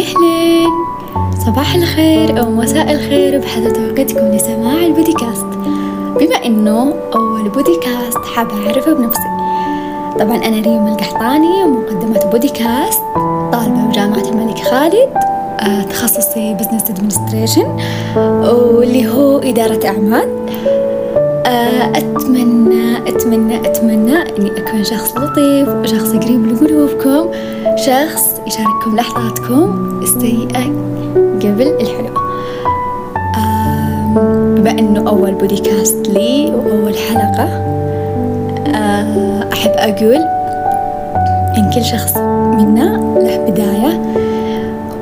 أهلين صباح الخير أو مساء الخير بحسب توقيتكم لسماع البوديكاست. بما إنه أول بوديكاست حابة أعرفه بنفسي. طبعا أنا ريم القحطاني مقدمة بوديكاست طالبة بجامعة الملك خالد آه، تخصصي business administration واللي هو إدارة أعمال. أتمنى أتمنى أتمنى إني أكون شخص لطيف وشخص قريب لقلوبكم شخص يشارككم لحظاتكم السيئة قبل الحلو بما إنه أول بوديكاست لي وأول حلقة آه، أحب أقول إن كل شخص منا له بداية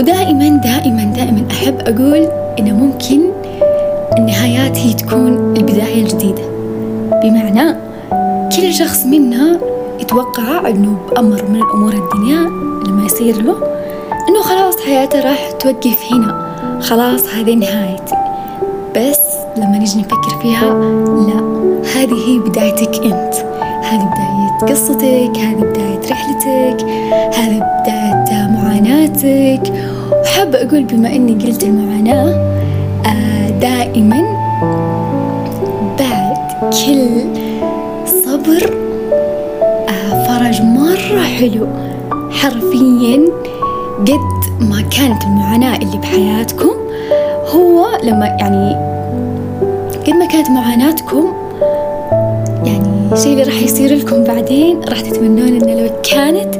ودائما دائما دائما أحب أقول إنه ممكن النهايات هي تكون البداية الجديدة. بمعنى كل شخص منا يتوقع أنه بأمر من الأمور الدنيا لما يصير له أنه خلاص حياته راح توقف هنا. خلاص هذه نهايتي. بس لما نجي نفكر فيها لا هذه هي بدايتك أنت. هذه بداية قصتك هذه بداية رحلتك هذه بداية معاناتك. وحابة أقول بما أني قلت المعاناة دائما بعد كل صبر آه، فرج مرة حلو. حرفيا قد ما كانت المعاناة اللي بحياتكم هو لما يعني قد ما كانت معاناتكم يعني الشيء اللي راح يصير لكم بعدين راح تتمنون انه لو كانت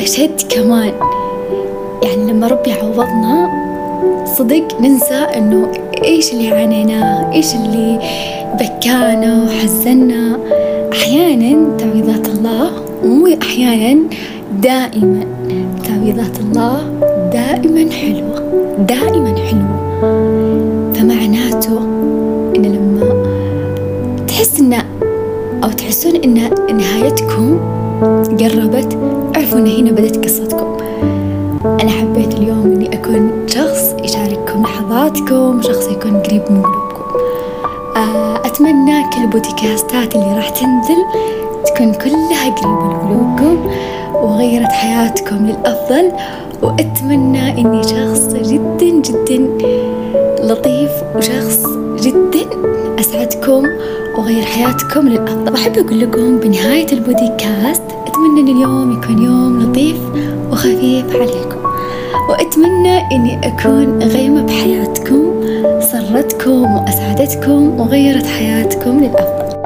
أشد كمان. يعني لما ربي عوضنا صدق ننسى إنه إيش اللي عانيناه إيش اللي بكانا وحزنا أحيانا تعويضات الله مو أحيانا دائما تعويضات الله دائما حلوة دائما حلوة. فمعناته إن لما تحس إن أو تحسون إن نهايتكم قربت اعرفوا إن هنا بدت قصتكم. أنا حبيت اليوم إني أكون شخص يشارككم لحظاتكم شخص يكون قريب من قلوبكم. آه، أتمنى كل البودكاستات اللي راح تنزل تكون كلها قريبة لقلوبكم وغيرت حياتكم للأفضل. وأتمنى إني شخص جدا جدا لطيف وشخص جدا أسعدكم وغير حياتكم للأفضل. أحب أقول لكم بنهاية البودكاست أتمنى أن اليوم يكون يوم لطيف وخفيف عليكم. وأتمنى أني أكون غيمة بحياتكم سرتكم وأسعدتكم وغيرت حياتكم للأفضل.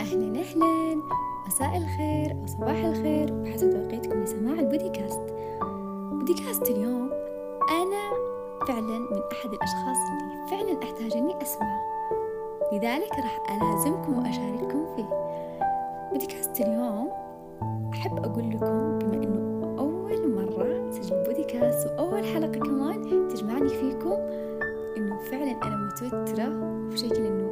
أهلا أهلا مساء الخير أو صباح الخير بحسب توقيتكم لسماع البوديكاست. بوديكاست اليوم أنا فعلا من أحد الأشخاص اللي فعلا أحتاج أني أسمع. لذلك راح ألازمكم وأشارككم فيه. بوديكاست اليوم أحب أقول لكم بما أنه بودكاست وأول حلقة كمان تجمعني فيكم إنه فعلا أنا متوترة بشكل إنه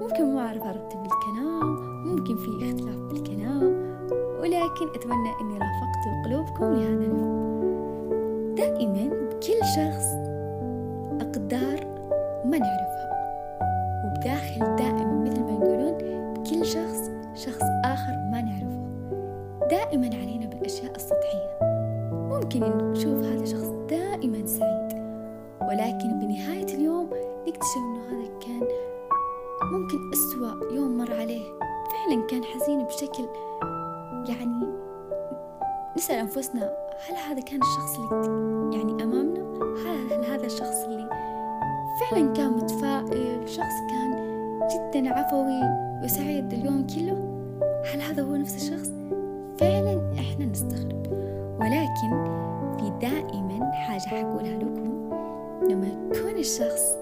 ممكن مو أعرف أرتب الكلام ممكن في اختلاف بالكلام ولكن أتمنى إني رافقت قلوبكم لهذا اليوم. دائما بكل شخص أقدار ما نعرفها وبداخل دائما مثل ما يقولون بكل شخص شخص آخر ما نعرفه. دائما علينا بالأشياء السطحية ممكن نشوف هذا شخص دائما سعيد. ولكن بنهاية اليوم نكتشف أنه هذا كان ممكن أسوأ يوم مر عليه. فعلا كان حزين بشكل يعني نسأل أنفسنا هل هذا كان الشخص اللي يعني أمامنا؟ هل هذا الشخص اللي فعلا كان متفائل؟ شخص كان جدا عفوي وسعيد اليوم كله؟ هل هذا هو نفس الشخص؟ فعلا إحنا نستغرب. ولكن في دائما حاجة حقولها لكم. لما يكون الشخص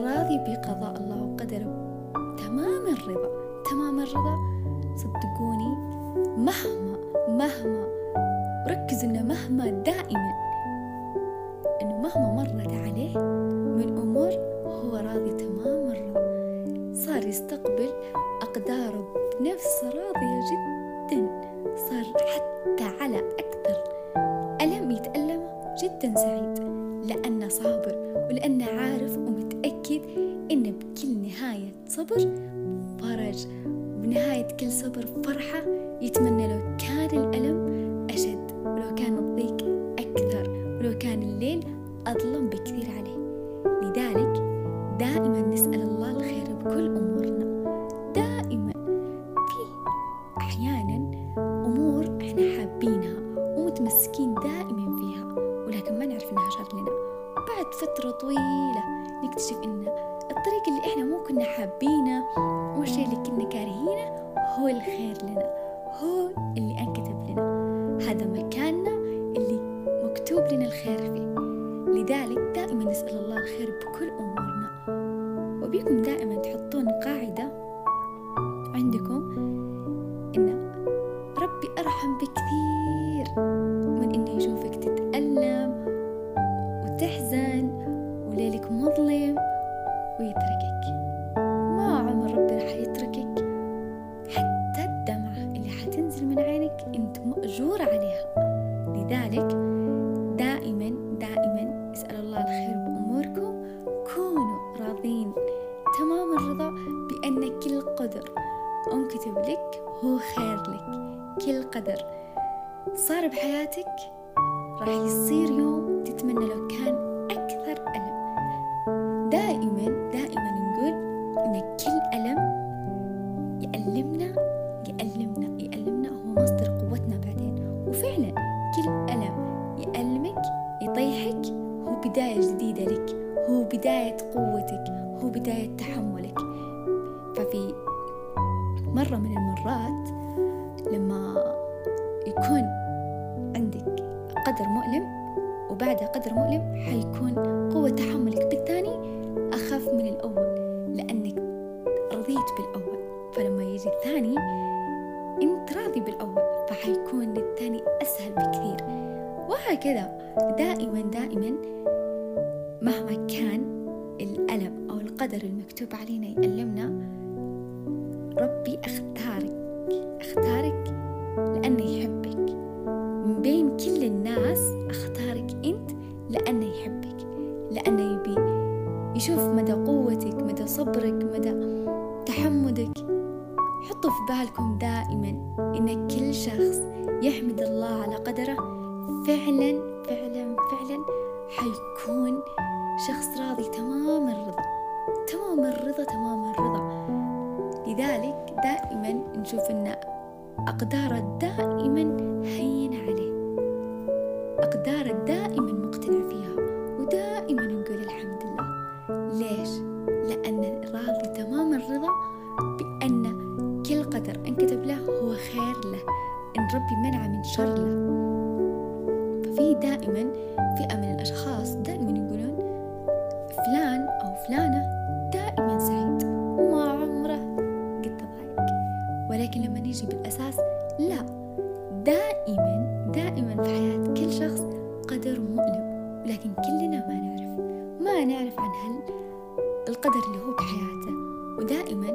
راضي بقضاء الله وقدره تمام الرضا تمام الرضا صدقوني مهما مهما ركزوا إنه مهما دائما إنه مهما مرت عليه من أمور هو راضي تمام الرضا. صار يستقبل أقداره بنفس راضية جدا صار حتى على أكثر ألم يتألم؟ جدا سعيد. لأنه صابر ولأنه عارف ومتأكد إن بكل نهاية صبر فرج. بنهاية كل صبر فرحة. يتمنى لو كان الألم أشد. ولو كان الضيق أكثر. ولو كان الليل أظلم بكثير عليه. لذلك دائما نسأل الله الخير بكل أمورنا. طويلة نكتشف إن الطريق اللي إحنا مو كنا حابينه والشيء اللي كنا كارهينه هو الخير لنا هو اللي أنكتب لنا. هذا مكاننا اللي مكتوب لنا الخير فيه. لذلك دائما نسأل الله الخير بكل أمورنا. وبيكم دائما تحطون قاعدة عندكم إن مظلم ويتركك. ما عمر ربي راح يتركك حتى الدمعة اللي حتنزل من عينك أنت مأجور عليها. لذلك دائما دائما اسأل الله الخير بأموركم. كونوا راضين تمام الرضا بأن كل قدر انكتب لك هو خير لك. كل قدر صار بحياتك راح يصير يوم تتمنى لو كان يطيحك هو بداية جديدة لك هو بداية قوتك هو بداية تحملك. ففي مرة من المرات لما يكون عندك قدر مؤلم وبعدها قدر مؤلم حيكون قوة تحملك بالثاني أخف من الأول لأنك رضيت بالأول. فلما يجي الثاني أنت راضي بالأول فحيكون الثاني أسهل بكثير. وهكذا دائما دائما مهما كان الألم أو القدر المكتوب علينا يألمنا ربي أختارك أختارك لأنه يحبك. من بين كل الناس أختارك أنت لأنه يحبك لأنه يبي يشوف مدى قوتك مدى صبرك مدى تحمدك. حطوا في بالكم دائما إن كل شخص يحمد الله على قدره فعلا فعلا فعلا حيكون شخص راضي تمام الرضا. تمام الرضا تمام الرضا. لذلك دائما نشوف أن أقداره دائما هين عليه. أقداره دائما مقتنع فيها ودائما نقول الحمد لله. ليش؟ لأن راضي تمام الرضا بأن كل قدر انكتب له هو خير له. إن ربي منع من شر له. ففي دائما فئة من الأشخاص دائما يقولون فلان أو فلانة دائما سعيد وما عمره قد تضايق ولكن لما نيجي بالأساس لا دائما دائما في حياة كل شخص قدر مؤلم. لكن كلنا ما نعرف ما نعرف عن هل القدر اللي هو بحياته. ودائما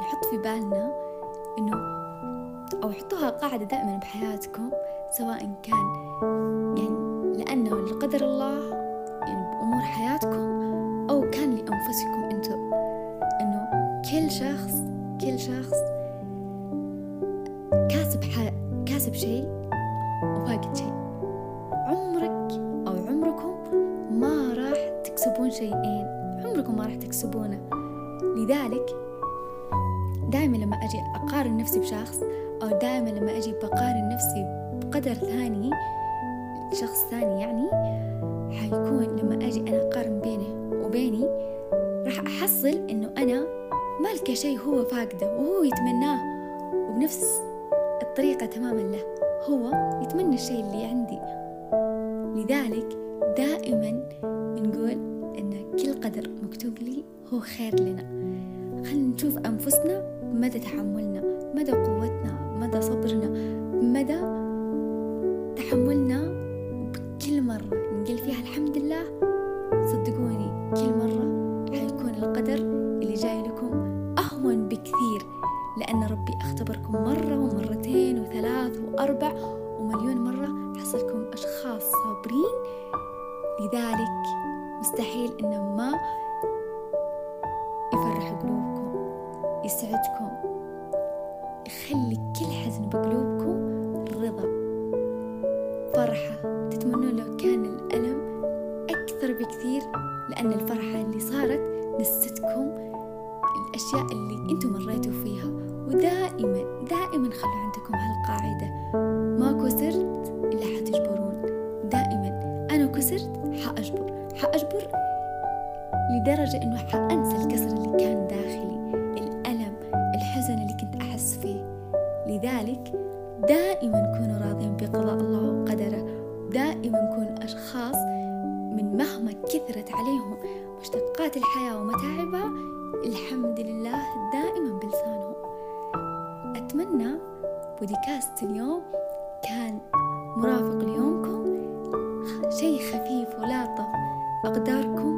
نحط في بالنا إنه أو حطوها قاعدة دائما بحياتكم سواء كان يعني لأنه لقدر الله يعني بأمور حياتكم أو كان لأنفسكم أنتم إنه كل شخص كل شخص كاسب ح... كاسب شيء وفاقد شيء. عمرك أو عمركم ما راح تكسبون شيئين عمركم ما راح تكسبونه. لذلك دائما لما أجي أقارن نفسي بشخص أو دائما لما أجي بقارن نفسي بقدر ثاني شخص ثاني يعني حيكون لما أجي أنا أقارن بينه وبيني راح أحصل إنه أنا مالكة شيء هو فاقده وهو يتمناه وبنفس الطريقة تماما له هو يتمنى الشيء اللي عندي. لذلك دائما نقول إن كل قدر مكتوب لي هو خير لنا. خلينا نشوف أنفسنا مدى تحملنا مدى قوتنا مدى صبرنا مدى تحملنا وأربع ومليون مرة حصلكم أشخاص صابرين. لذلك مستحيل إن ما يفرح قلوبكم يسعدكم يخلي كل حزن بقلوبكم رضا. فرحة تتمنون لو كان الألم أكثر بكثير لأن الفرحة اللي صارت نستكم الأشياء اللي أنتم مريتوا فيها ودائما دائما خلوا عندكم هالقاعدة. ما كسرت إلا حتجبرون. دائما أنا كسرت حأجبر. حأجبر لدرجة إنه حأنسى الكسر اللي كان داخلي الألم الحزن اللي كنت أحس فيه. لذلك دائما كونوا راضين بقضاء الله وقدره. دائما كونوا أشخاص من مهما كثرت عليهم مشتقات الحياة ومتاعبها الحمد لله بوديكاست اليوم كان مرافق ليومكم شيء خفيف ولاطف. أقداركم